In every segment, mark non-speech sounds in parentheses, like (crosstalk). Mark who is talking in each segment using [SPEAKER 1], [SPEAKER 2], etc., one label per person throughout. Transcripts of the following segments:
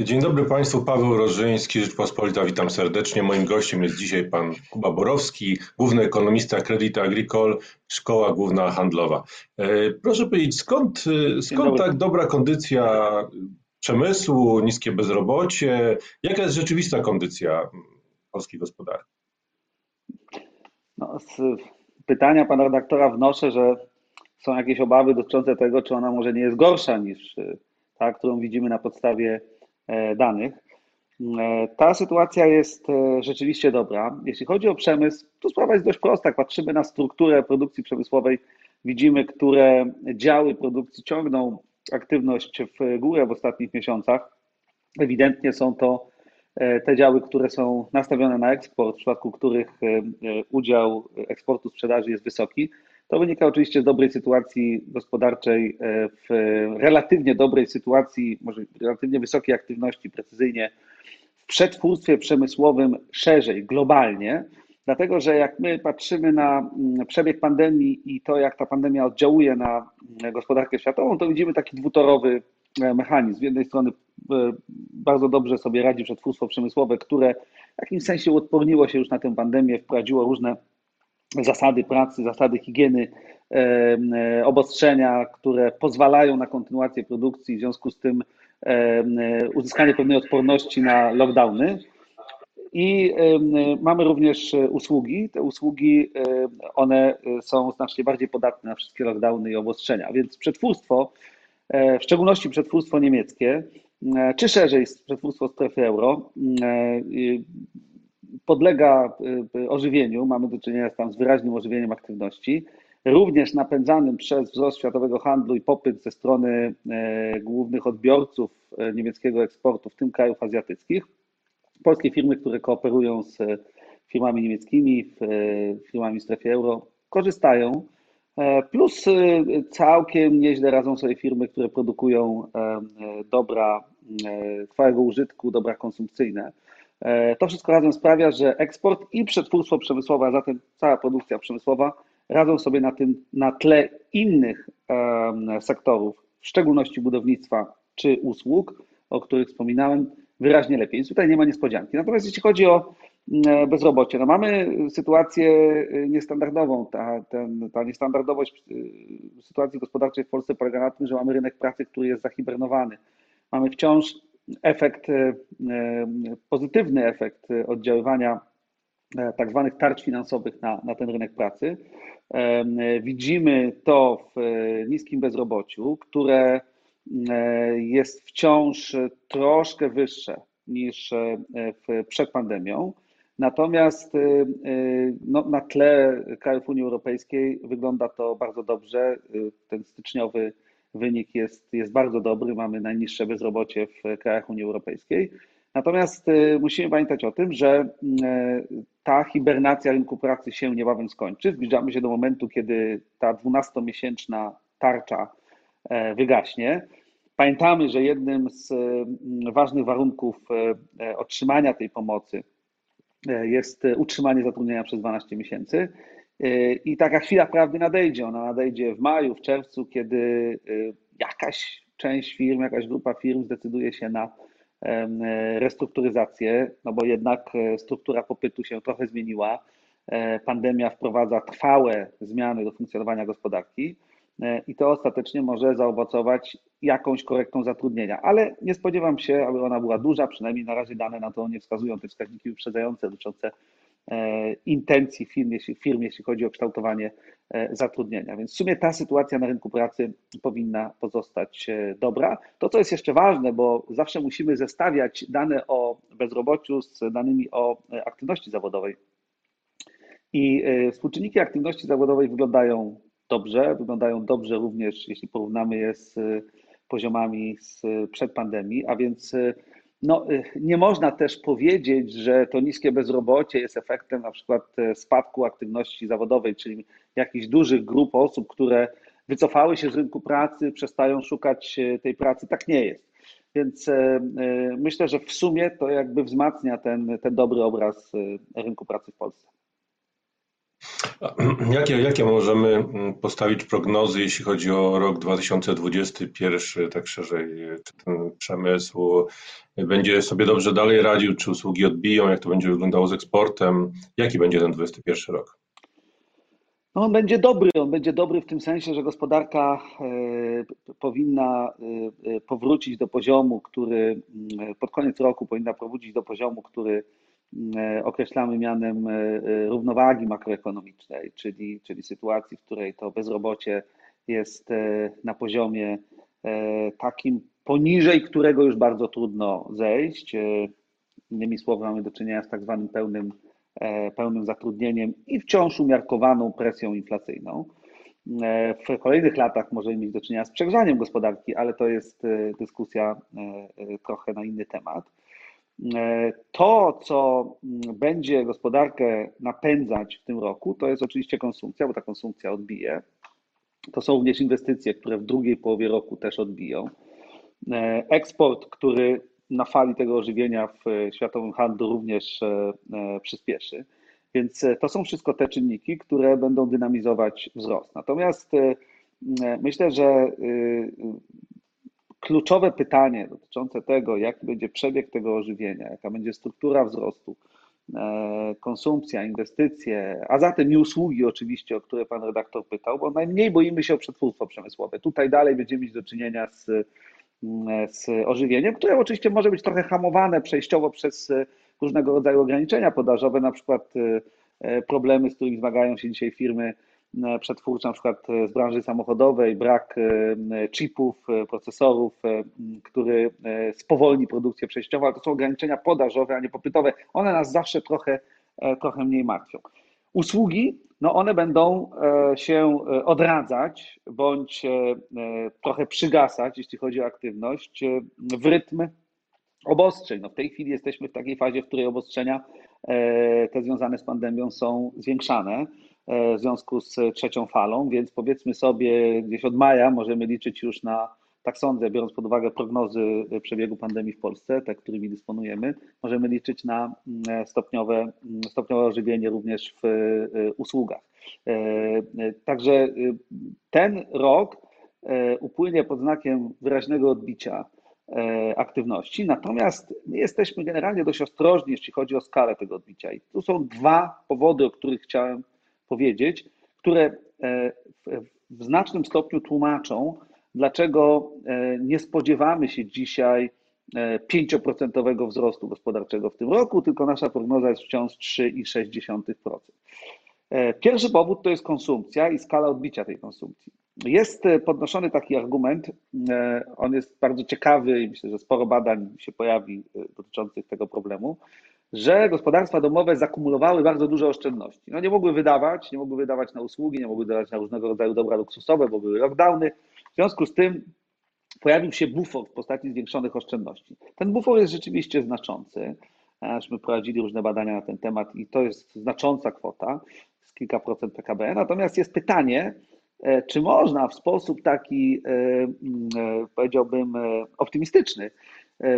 [SPEAKER 1] Dzień dobry Państwu, Paweł Rożyński, Rzeczpospolita, witam serdecznie. Moim gościem jest dzisiaj pan Kuba Borowski, główny ekonomista Credit Agricole, Szkoła Główna Handlowa. E, proszę powiedzieć, skąd, skąd tak dobra kondycja przemysłu, niskie bezrobocie? Jaka jest rzeczywista kondycja polskiej gospodarki?
[SPEAKER 2] No, z pytania pana redaktora wnoszę, że są jakieś obawy dotyczące tego, czy ona może nie jest gorsza niż ta, którą widzimy na podstawie E, danych. E, ta sytuacja jest e, rzeczywiście dobra. Jeśli chodzi o przemysł, to sprawa jest dość prosta. Patrzymy na strukturę produkcji przemysłowej, widzimy, które działy produkcji ciągną aktywność w górę w ostatnich miesiącach. Ewidentnie są to te działy, które są nastawione na eksport, w przypadku których udział eksportu sprzedaży jest wysoki. To wynika oczywiście z dobrej sytuacji gospodarczej, e, w relatywnie dobrej sytuacji, może relatywnie wysokiej aktywności, precyzyjnie w przetwórstwie przemysłowym szerzej, globalnie, dlatego że jak my patrzymy na mm, przebieg pandemii i to, jak ta pandemia oddziałuje na mm, gospodarkę światową, to widzimy taki dwutorowy e, mechanizm. Z jednej strony e, bardzo dobrze sobie radzi przetwórstwo przemysłowe, które w jakimś sensie odporniło się już na tę pandemię, wprowadziło różne zasady pracy, zasady higieny, e, obostrzenia, które pozwalają na kontynuację produkcji, w związku z tym uzyskanie pewnej odporności na lockdowny. I mamy również usługi. Te usługi, one są znacznie bardziej podatne na wszystkie lockdowny i obostrzenia. Więc przetwórstwo, e, w szczególności przetwórstwo niemieckie, e, czy szerzej przetwórstwo strefy euro, podlega y, y, ożywieniu, mamy do czynienia tam z wyraźnym ożywieniem aktywności, również napędzanym przez wzrost światowego handlu i popyt ze strony e, głównych odbiorców e, niemieckiego eksportu, w tym krajów azjatyckich. Polskie firmy, które kooperują z firmami niemieckimi, e, firmami w strefie euro, korzystają. Plus całkiem nieźle radzą sobie firmy, które produkują dobra trwałego użytku, dobra konsumpcyjne. E, to wszystko razem sprawia, że eksport i przetwórstwo przemysłowe, a zatem cała produkcja przemysłowa radzą sobie na tym na tle innych sektorów, w szczególności budownictwa czy usług, o których wspominałem, wyraźnie lepiej. Więc tutaj nie ma niespodzianki. Natomiast jeśli chodzi o e, bezrobocie, no mamy sytuację e, niestandardową. Ta, ten, ta niestandardowość sytuacji gospodarczej w Polsce polega na tym, że mamy rynek pracy, który jest zahibernowany. Mamy wciąż efekt, e, e, pozytywny efekt oddziaływania e, tak zwanych tarcz finansowych na, na ten rynek pracy. Widzimy to w niskim bezrobociu, które jest wciąż troszkę wyższe niż przed pandemią. Natomiast no, na tle krajów Unii Europejskiej wygląda to bardzo dobrze. Ten styczniowy wynik jest, jest bardzo dobry, mamy najniższe bezrobocie w krajach Unii Europejskiej. Natomiast y, musimy pamiętać o tym, że y, ta hibernacja rynku pracy się niebawem skończy. Zbliżamy się do momentu, kiedy ta 12-miesięczna tarcza e, wygaśnie. Pamiętamy, że jednym z mm, ważnych warunków e, e, otrzymania tej pomocy jest utrzymanie zatrudnienia przez 12 miesięcy. I taka chwila prawdy nadejdzie. Ona nadejdzie w maju, w czerwcu, kiedy y, jakaś część firm, jakaś grupa firm zdecyduje się na restrukturyzację, no bo jednak e, struktura popytu się trochę zmieniła. E, pandemia wprowadza trwałe zmiany do funkcjonowania gospodarki e, i to ostatecznie może zaowocować jakąś korektą zatrudnienia. Ale nie spodziewam się, aby ona była duża, przynajmniej na razie dane na to nie wskazują, te wskaźniki wyprzedzające dotyczące E, intencji firm jeśli, firm, jeśli chodzi o kształtowanie e, zatrudnienia. Więc w sumie ta sytuacja na rynku pracy powinna pozostać e, dobra. To, co jest jeszcze ważne, bo zawsze musimy zestawiać dane o bezrobociu z danymi o aktywności zawodowej. I współczynniki aktywności zawodowej wyglądają dobrze, wyglądają dobrze również, jeśli porównamy je z poziomami sprzed pandemii, a więc no, y, nie można też powiedzieć, że to niskie bezrobocie jest efektem na przykład e, spadku aktywności zawodowej, czyli jakichś dużych grup osób, które wycofały się z rynku pracy, przestają szukać e, tej pracy. Tak nie jest. Więc myślę, że w sumie to jakby wzmacnia ten, ten dobry obraz rynku pracy w Polsce.
[SPEAKER 1] Jakie, jakie możemy mm, postawić prognozy, jeśli chodzi o rok 2021, tak szerzej? Czy ten przemysł będzie sobie dobrze dalej radził, czy usługi odbiją, jak to będzie wyglądało z eksportem? Jaki będzie ten 2021 rok?
[SPEAKER 2] No on będzie dobry, on będzie dobry w tym sensie, że gospodarka e, powinna e, e, powrócić do poziomu, który mm, pod koniec roku powinna powrócić do poziomu, który określamy mianem równowagi makroekonomicznej, czyli, czyli sytuacji, w której to bezrobocie jest na poziomie takim, poniżej którego już bardzo trudno zejść. Innymi słowy, mamy do czynienia z tak zwanym pełnym E, pełnym zatrudnieniem i wciąż umiarkowaną presją inflacyjną. E, w kolejnych latach możemy mieć do czynienia z przegrzaniem gospodarki, ale to jest e, dyskusja trochę na inny temat. To, co będzie gospodarkę napędzać w tym roku, to jest oczywiście konsumpcja, bo ta konsumpcja odbije. To są również inwestycje, które w drugiej połowie roku też odbiją. Eksport, który na fali tego ożywienia w światowym handlu również e, e, przyspieszy. Więc e, to są wszystko te czynniki, które będą dynamizować wzrost. Natomiast myślę, że kluczowe pytanie dotyczące tego, jaki będzie przebieg tego ożywienia, jaka będzie struktura wzrostu, konsumpcja, inwestycje, a zatem i usługi oczywiście, o które pan redaktor pytał, bo najmniej boimy się o przetwórstwo przemysłowe. Tutaj dalej będziemy mieć do czynienia z z ożywieniem, które oczywiście może być trochę hamowane przejściowo przez e, różnego rodzaju ograniczenia podażowe, na przykład e, e, problemy, z którymi zmagają się dzisiaj firmy przetwórcze, na przykład z branży samochodowej, brak chipów, procesorów, który spowolni produkcję przejściową, ale to są ograniczenia podażowe, a nie popytowe. One nas zawsze trochę, trochę mniej martwią. Usługi, no one będą e, się e, odradzać bądź e, trochę przygasać, jeśli chodzi o aktywność, w rytm obostrzeń. No w tej chwili jesteśmy w takiej fazie, w której obostrzenia te związane z pandemią są zwiększane w związku z trzecią falą, więc powiedzmy sobie gdzieś od maja możemy liczyć już na tak sądzę, biorąc pod uwagę prognozy przebiegu pandemii w Polsce, te, którymi dysponujemy, możemy liczyć na mm, stopniowe, mm, stopniowe ożywienie również w e, usługach. E, e, także ten rok upłynie pod znakiem wyraźnego odbicia aktywności, natomiast my jesteśmy generalnie dość ostrożni, jeśli chodzi o skalę tego odbicia. I tu są dwa powody, o których chciałem powiedzieć, które w znacznym stopniu tłumaczą, dlaczego e, nie spodziewamy się dzisiaj 5% e, wzrostu gospodarczego w tym roku, tylko nasza prognoza jest wciąż 3,6%. E, pierwszy powód to jest konsumpcja i skala odbicia tej konsumpcji. Jest podnoszony taki argument, on jest bardzo ciekawy i myślę, że sporo badań się pojawi dotyczących tego problemu, że gospodarstwa domowe zakumulowały bardzo duże oszczędności. No nie mogły wydawać, nie mogły wydawać na usługi, nie mogły wydawać na różnego rodzaju dobra luksusowe, bo były lockdowny, w związku z tym pojawił się bufor w postaci zwiększonych oszczędności. Ten bufor jest rzeczywiście znaczący. My prowadzili różne badania na ten temat i to jest znacząca kwota, z kilka procent PKB. Natomiast jest pytanie, e, czy można w sposób taki, e, e, powiedziałbym, optymistyczny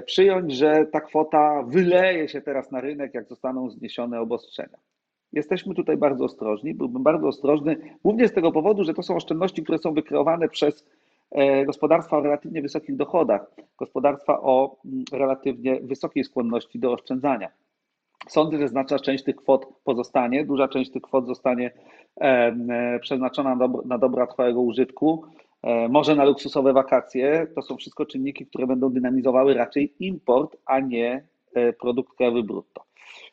[SPEAKER 2] przyjąć, że ta kwota wyleje się teraz na rynek, jak zostaną zniesione obostrzenia. Jesteśmy tutaj bardzo ostrożni. Byłbym bardzo ostrożny, głównie z tego powodu, że to są oszczędności, które są wykreowane przez E, gospodarstwa o relatywnie wysokich dochodach, gospodarstwa o mm, relatywnie wysokiej skłonności do oszczędzania. Sądzę, że znaczna część tych kwot pozostanie, duża część tych kwot zostanie e, przeznaczona na dobra trwałego użytku, e, może na luksusowe wakacje. To są wszystko czynniki, które będą dynamizowały raczej import, a nie produkt krajowy brutto.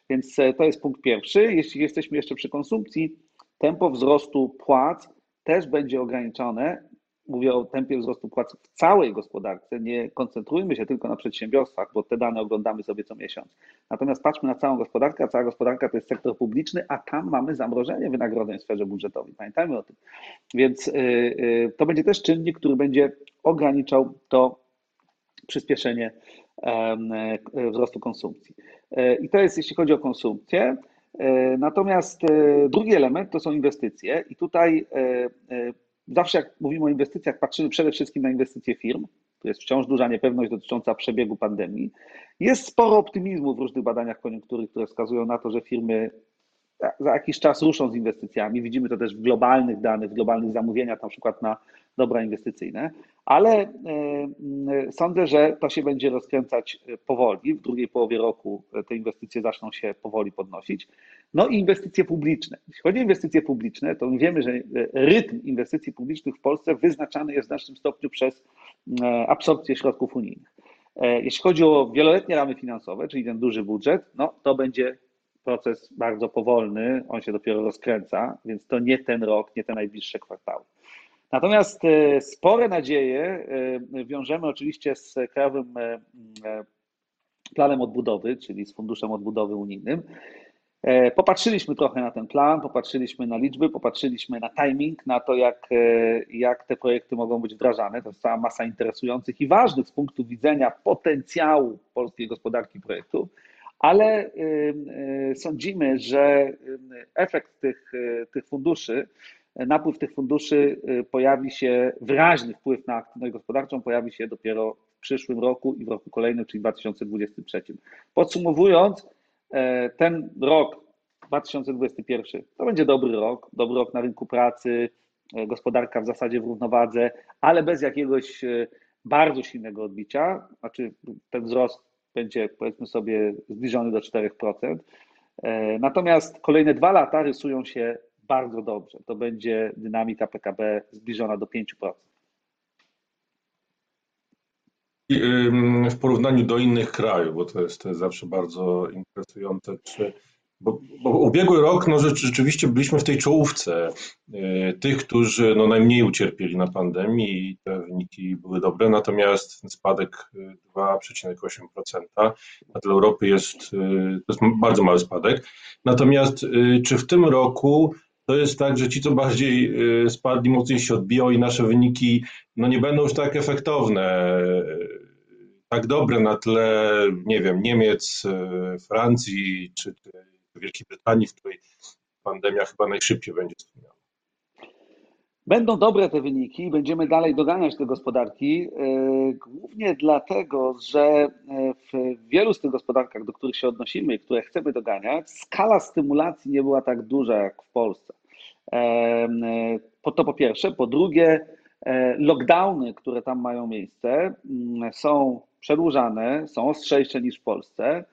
[SPEAKER 2] Więc to jest punkt pierwszy. Jeśli jesteśmy jeszcze przy konsumpcji, tempo wzrostu płac też będzie ograniczone mówię o tempie wzrostu płac w całej gospodarce, nie koncentrujmy się tylko na przedsiębiorstwach, bo te dane oglądamy sobie co miesiąc. Natomiast patrzmy na całą gospodarkę, a cała gospodarka to jest sektor publiczny, a tam mamy zamrożenie wynagrodzeń w sferze budżetowej. Pamiętajmy o tym. Więc y, y, to będzie też czynnik, który będzie ograniczał to przyspieszenie y, wzrostu konsumpcji. I to jest jeśli chodzi o konsumpcję. Natomiast drugi element to są inwestycje, i tutaj zawsze jak mówimy o inwestycjach, patrzymy przede wszystkim na inwestycje firm. Tu jest wciąż duża niepewność dotycząca przebiegu pandemii. Jest sporo optymizmu w różnych badaniach koniunktury, które wskazują na to, że firmy za jakiś czas ruszą z inwestycjami. Widzimy to też w globalnych danych, w globalnych zamówieniach, na przykład na dobra inwestycyjne, ale e, sądzę, że to się będzie rozkręcać powoli. W drugiej połowie roku te inwestycje zaczną się powoli podnosić. No i inwestycje publiczne. Jeśli chodzi o inwestycje publiczne, to wiemy, że rytm inwestycji publicznych w Polsce wyznaczany jest w znacznym stopniu przez absorpcję środków unijnych. E, jeśli chodzi o wieloletnie ramy finansowe, czyli ten duży budżet, no to będzie proces bardzo powolny, on się dopiero rozkręca, więc to nie ten rok, nie te najbliższe kwartały. Natomiast e, spore nadzieje e, wiążemy oczywiście z Krajowym Planem Odbudowy, czyli z Funduszem Odbudowy Unijnym. E, popatrzyliśmy trochę na ten plan, popatrzyliśmy na liczby, popatrzyliśmy na timing, na to, jak, e, jak te projekty mogą być wdrażane. To jest cała masa interesujących i ważnych z punktu widzenia potencjału polskiej gospodarki projektów, ale e, sądzimy, że efekt tych, tych funduszy, napływ tych funduszy pojawi się, wyraźny wpływ na aktywność gospodarczą pojawi się dopiero w przyszłym roku i w roku kolejnym, czyli 2023. Podsumowując, E, ten rok 2021 to będzie dobry rok, dobry rok na rynku pracy, e, gospodarka w zasadzie w równowadze, ale bez jakiegoś e, bardzo silnego odbicia, znaczy ten wzrost będzie powiedzmy sobie zbliżony do 4%. Natomiast kolejne dwa lata rysują się bardzo dobrze. To będzie dynamika PKB zbliżona do 5%.
[SPEAKER 1] w porównaniu do innych krajów, bo to jest, to jest zawsze bardzo interesujące, czy, bo, bo ubiegły rok no, rzeczywiście byliśmy w tej czołówce y, tych, którzy no, najmniej ucierpieli na pandemii i te wyniki były dobre, natomiast ten spadek 2,8% a dla Europy jest, y, to jest bardzo mały spadek. Natomiast czy w tym roku to jest tak, że ci, co bardziej spadli, mocniej się odbiją i nasze wyniki no, nie będą już tak efektowne tak dobre na tle, nie wiem, Niemiec, e, Francji czy Wielkiej Brytanii, w której pandemia chyba najszybciej będzie stłumiona.
[SPEAKER 2] Będą dobre te wyniki, będziemy dalej doganiać te gospodarki, e, głównie dlatego, że e, w wielu z tych gospodarkach, do których się odnosimy i które chcemy doganiać, skala stymulacji nie była tak duża jak w Polsce. To po pierwsze. Po drugie, lockdowny, które tam mają miejsce, są przedłużane, są ostrzejsze niż w Polsce e,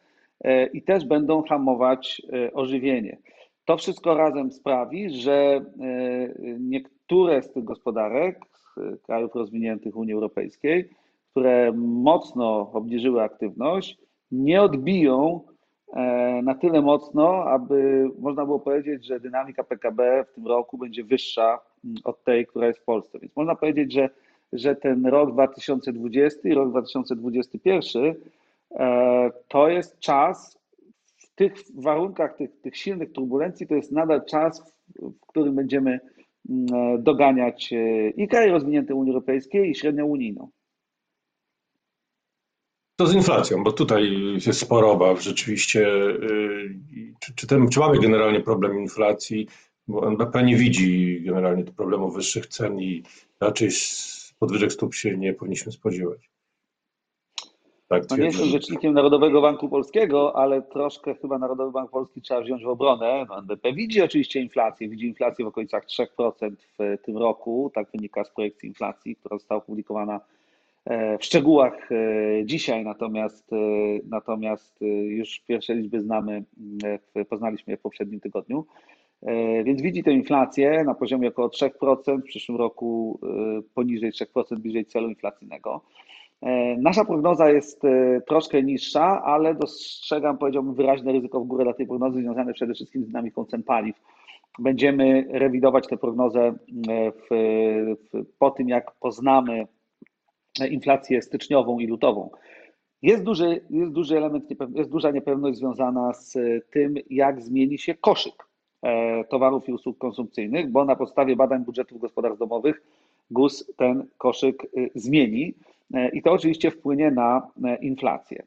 [SPEAKER 2] i też będą hamować e, ożywienie. To wszystko razem sprawi, że e, niektóre z tych gospodarek z krajów rozwiniętych Unii Europejskiej, które mocno obniżyły aktywność, nie odbiją na tyle mocno, aby można było powiedzieć, że dynamika PKB w tym roku będzie wyższa od tej, która jest w Polsce. Więc można powiedzieć, że że ten rok 2020 i rok 2021 e, to jest czas w tych warunkach, tych, tych silnych turbulencji, to jest nadal czas, w którym będziemy mm, e, doganiać e, i kraje rozwinięte Unii Europejskiej, i średnią unijną.
[SPEAKER 1] To z inflacją, bo tutaj jest sporo obaw rzeczywiście. Czy, czy, ten, czy mamy generalnie problem inflacji? Bo NBP nie widzi generalnie problemu wyższych cen i raczej podwyżek stóp się nie powinniśmy spodziewać.
[SPEAKER 2] Tak, no nie jestem rzecznikiem Narodowego Banku Polskiego, ale troszkę chyba Narodowy Bank Polski trzeba wziąć w obronę. No, NBP widzi oczywiście inflację, widzi inflację w okolicach 3% w tym roku, tak wynika z projekcji inflacji, która została opublikowana e, w szczegółach e, dzisiaj, natomiast, e, natomiast już pierwsze liczby znamy, poznaliśmy je w poprzednim tygodniu. Więc widzi tę inflację na poziomie około 3%, w przyszłym roku poniżej 3%, bliżej celu inflacyjnego. E, nasza prognoza jest troszkę niższa, ale dostrzegam, powiedziałbym, wyraźne ryzyko w górę dla tej prognozy związane przede wszystkim z dynamiką cen paliw. Będziemy rewidować tę prognozę w, w, po tym, jak poznamy inflację styczniową i lutową. Jest duży, jest duży element, jest duża niepewność związana z tym, jak zmieni się koszyk E, towarów i usług konsumpcyjnych, bo na podstawie badań budżetów gospodarstw domowych GUS ten koszyk zmieni e, i to oczywiście wpłynie na e, inflację.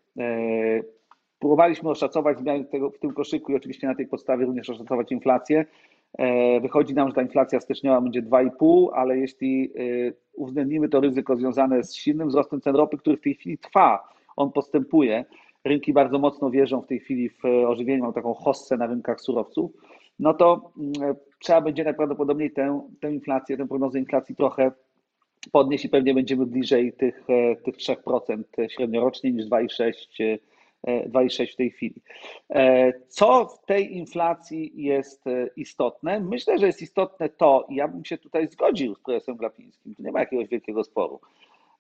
[SPEAKER 2] Próbowaliśmy oszacować zmiany tego, w tym koszyku i oczywiście na tej podstawie również oszacować inflację. Wychodzi nam, że ta inflacja styczniowa będzie 2,5, ale jeśli uwzględnimy to ryzyko związane z silnym wzrostem cen ropy, który w tej chwili trwa, on postępuje, rynki bardzo mocno wierzą w tej chwili w ożywienie, mam taką hossę na rynkach surowców, no to mm, trzeba będzie najprawdopodobniej tę, tę inflację, tę prognozę inflacji trochę podnieść i pewnie będziemy bliżej tych, tych 3% średniorocznie niż 2,6% 2,6 w tej chwili. Co w tej inflacji jest istotne? Myślę, że jest istotne to, i ja bym się tutaj zgodził z profesorem Glapińskim, tu nie ma jakiegoś wielkiego sporu,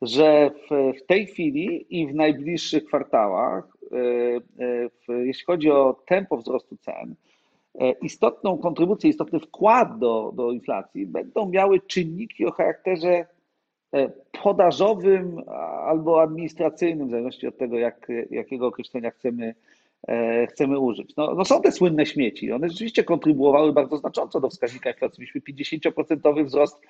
[SPEAKER 2] że w, w tej chwili i w najbliższych kwartałach, e, e, jeśli chodzi o tempo wzrostu cen, e, istotną kontribucję, istotny wkład do, do inflacji będą miały czynniki o charakterze podażowym albo administracyjnym, w zależności od tego, jak, jakiego określenia chcemy, chcemy użyć. No, no, są te słynne śmieci. One rzeczywiście kontrybuowały bardzo znacząco do wskaźnika inflacji. Mieliśmy 50% wzrost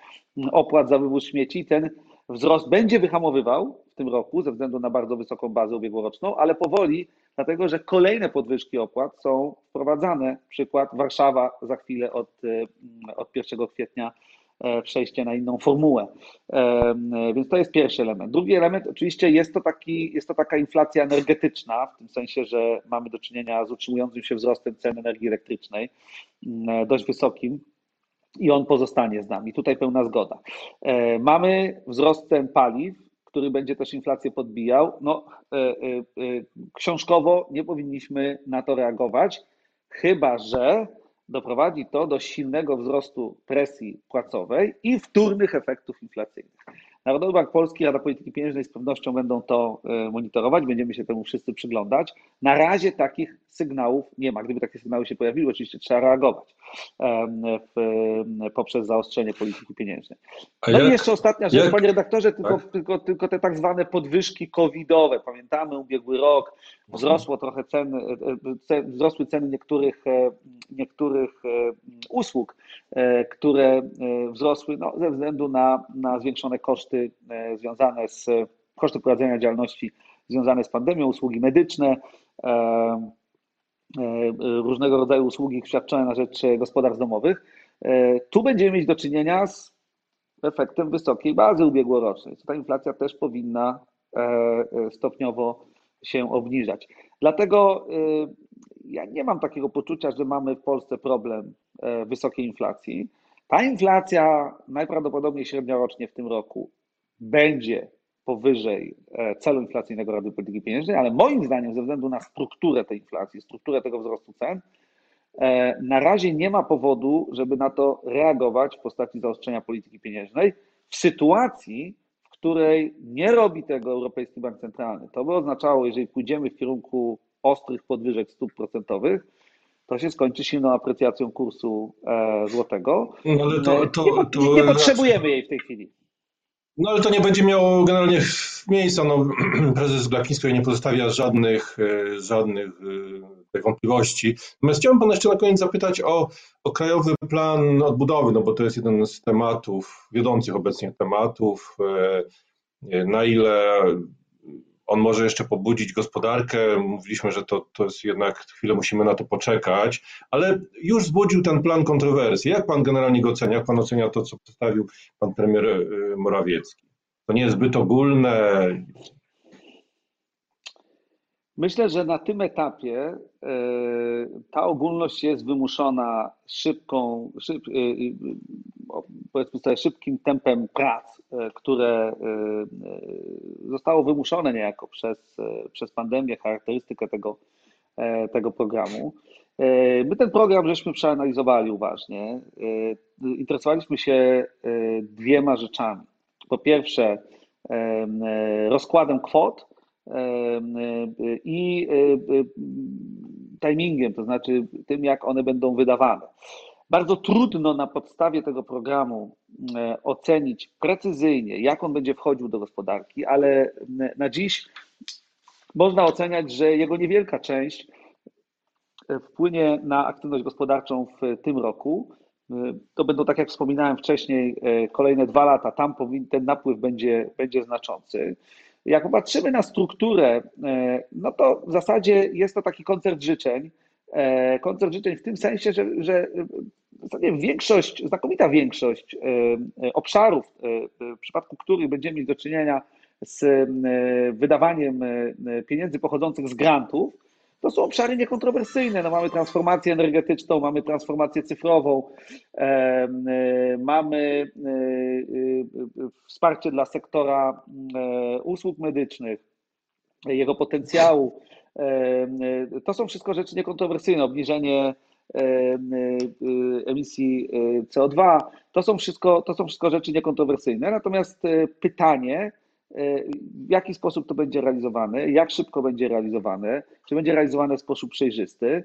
[SPEAKER 2] opłat za wywóz śmieci. Ten Wzrost będzie wyhamowywał w tym roku ze względu na bardzo wysoką bazę ubiegłoroczną, ale powoli, dlatego że kolejne podwyżki opłat są wprowadzane. Przykład Warszawa za chwilę od, e, od 1 kwietnia e, przejście na inną formułę. E, więc to jest pierwszy element. Drugi element, oczywiście jest to, taki, jest to taka inflacja energetyczna, w tym sensie, że mamy do czynienia z utrzymującym się wzrostem cen energii elektrycznej, dość wysokim i on pozostanie z nami. Tutaj pełna zgoda. E, mamy wzrost cen paliw, który będzie też inflację podbijał. No, e, e, książkowo nie powinniśmy na to reagować, chyba że doprowadzi to do silnego wzrostu presji płacowej i wtórnych efektów inflacyjnych. Narodowy Bank Polski, Rada Polityki Pieniężnej z pewnością będą to e, monitorować, będziemy się temu wszyscy przyglądać. Na razie takich sygnałów nie ma. Gdyby takie sygnały się pojawiły, oczywiście trzeba reagować w, poprzez zaostrzenie polityki pieniężnej. No jak, i jeszcze ostatnia rzecz, jak, panie redaktorze, tylko, tak? tylko, tylko te tak zwane podwyżki covidowe. Pamiętamy ubiegły rok, wzrosło trochę ceny, e, wzrosły ceny niektórych, e, niektórych usług, które wzrosły no, ze względu na, na zwiększone koszty e, związane z koszty prowadzenia działalności związane z pandemią, usługi medyczne, e, e, różnego rodzaju usługi świadczone na rzecz gospodarstw domowych. Tu będziemy mieć do czynienia z efektem wysokiej bazy ubiegłorocznej. Ta inflacja też powinna stopniowo się obniżać. Dlatego ja nie mam takiego poczucia, że mamy w Polsce problem wysokiej inflacji. Ta inflacja najprawdopodobniej średniorocznie w tym roku będzie powyżej e, celu inflacyjnego Rady Polityki Pieniężnej, ale moim zdaniem ze względu na strukturę tej inflacji, strukturę tego wzrostu cen, e, na razie nie ma powodu, żeby na to reagować w postaci zaostrzenia polityki pieniężnej w sytuacji, w której nie robi tego Europejski Bank Centralny. To by oznaczało, jeżeli pójdziemy w kierunku ostrych podwyżek stóp procentowych, to się skończy silną aprecjacją kursu e, złotego. No, ale to, to, to, nie, nie potrzebujemy jej w tej chwili.
[SPEAKER 1] No ale to nie będzie miało generalnie miejsca. No, (clears throat) prezes Glapiński nie pozostawia żadnych, e, żadnych e, wątpliwości. Natomiast chciałbym pana jeszcze na koniec zapytać o, o krajowy plan odbudowy, no bo to jest jeden z tematów, wiodących obecnie tematów. E, na ile on może jeszcze pobudzić gospodarkę. Mówiliśmy, że to, to jest jednak chwilę musimy na to poczekać, ale już wzbudził ten plan kontrowersji. Jak pan generalnie go ocenia? Jak pan ocenia to, co przedstawił pan premier y, Morawiecki? To nie jest zbyt ogólne?
[SPEAKER 2] Myślę, że na tym etapie e, ta ogólność jest wymuszona szybką, szyb, e, e, powiedzmy sobie, szybkim tempem prac, które zostało wymuszone niejako przez, przez pandemię, charakterystykę tego, tego programu. My ten program żeśmy przeanalizowali uważnie. Interesowaliśmy się dwiema rzeczami. Po pierwsze, rozkładem kwot, i e, e, timingiem, to znaczy tym, jak one będą wydawane. Bardzo trudno na podstawie tego programu e, ocenić precyzyjnie, jak on będzie wchodził do gospodarki, ale na dziś można oceniać, że jego niewielka część wpłynie na aktywność gospodarczą w tym roku. To będą, tak jak wspominałem wcześniej, kolejne dwa lata. Tam ten napływ będzie, będzie znaczący. Jak popatrzymy na strukturę, e, no to w zasadzie jest to taki koncert życzeń. E, koncert życzeń w tym sensie, że, że w zasadzie większość, znakomita większość e, obszarów, w przypadku których będziemy mieć do czynienia z wydawaniem pieniędzy pochodzących z grantów, to są obszary niekontrowersyjne. No, mamy transformację energetyczną, mamy transformację cyfrową, mamy wsparcie dla sektora usług medycznych, jego potencjału. To są wszystko rzeczy niekontrowersyjne. Obniżenie emisji CO2 to są wszystko, to są wszystko rzeczy niekontrowersyjne. Natomiast pytanie, w jaki sposób to będzie realizowane, jak szybko będzie realizowane, czy będzie realizowane w sposób przejrzysty.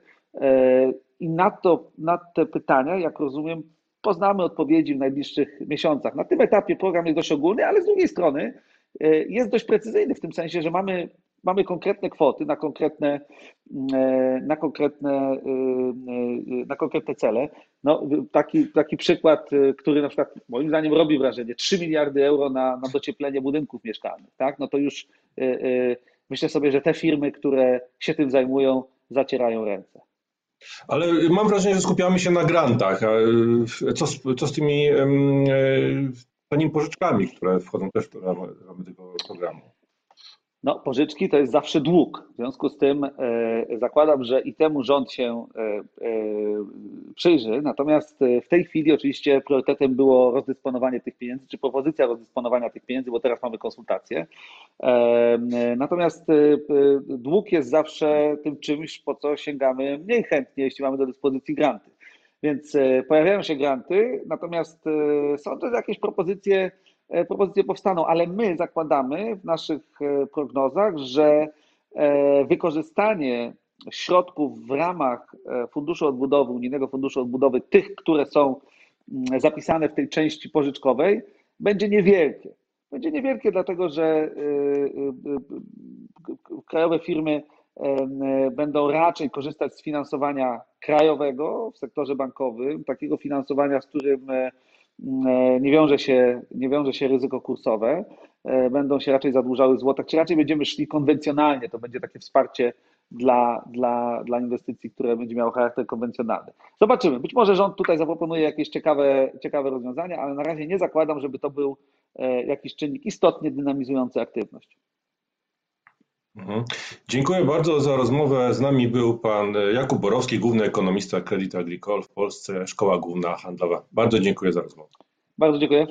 [SPEAKER 2] I na, to, na te pytania, jak rozumiem, poznamy odpowiedzi w najbliższych miesiącach. Na tym etapie program jest dość ogólny, ale z drugiej strony jest dość precyzyjny w tym sensie, że mamy mamy konkretne kwoty na konkretne, e, na konkretne, e, e, na konkretne cele. No, taki, taki przykład, który na przykład moim zdaniem robi wrażenie, 3 miliardy euro na, na docieplenie budynków mieszkalnych, tak? No to już myślę sobie, że te firmy, które się tym zajmują, zacierają ręce.
[SPEAKER 1] Ale mam wrażenie, że skupiamy się na grantach. Co z, co z tymi tanimi pożyczkami, które wchodzą też w ramy tego programu?
[SPEAKER 2] No, pożyczki to jest zawsze dług. W związku z tym e, zakładam, że i temu rząd się e, e, przyjrzy. Natomiast w tej chwili oczywiście priorytetem było rozdysponowanie tych pieniędzy, czy propozycja rozdysponowania tych pieniędzy, bo teraz mamy konsultacje. Natomiast dług jest zawsze tym czymś, po co sięgamy mniej chętnie, jeśli mamy do dyspozycji granty. Więc pojawiają się granty, natomiast są też jakieś propozycje propozycje powstaną, ale my zakładamy w naszych e, prognozach, że e, wykorzystanie środków w ramach Funduszu Odbudowy, Unijnego Funduszu Odbudowy, tych, które są mm, zapisane w tej części pożyczkowej, będzie niewielkie. Będzie niewielkie, dlatego że krajowe firmy będą raczej korzystać z finansowania krajowego w sektorze bankowym, takiego finansowania, z którym E, nie wiąże się, nie wiąże się ryzyko kursowe, e, będą się raczej zadłużały w złotach, czy raczej będziemy szli konwencjonalnie, to będzie takie wsparcie dla, dla, dla inwestycji, które będzie miało charakter konwencjonalny. Zobaczymy. Być może rząd tutaj zaproponuje jakieś ciekawe, ciekawe rozwiązania, ale na razie nie zakładam, żeby to był e, jakiś czynnik istotnie dynamizujący aktywność.
[SPEAKER 1] Mhm. Dziękuję bardzo za rozmowę. Z nami był pan Jakub Borowski, główny ekonomista Credit Agricole w Polsce, Szkoła Główna Handlowa. Bardzo dziękuję za rozmowę.
[SPEAKER 2] Bardzo dziękuję.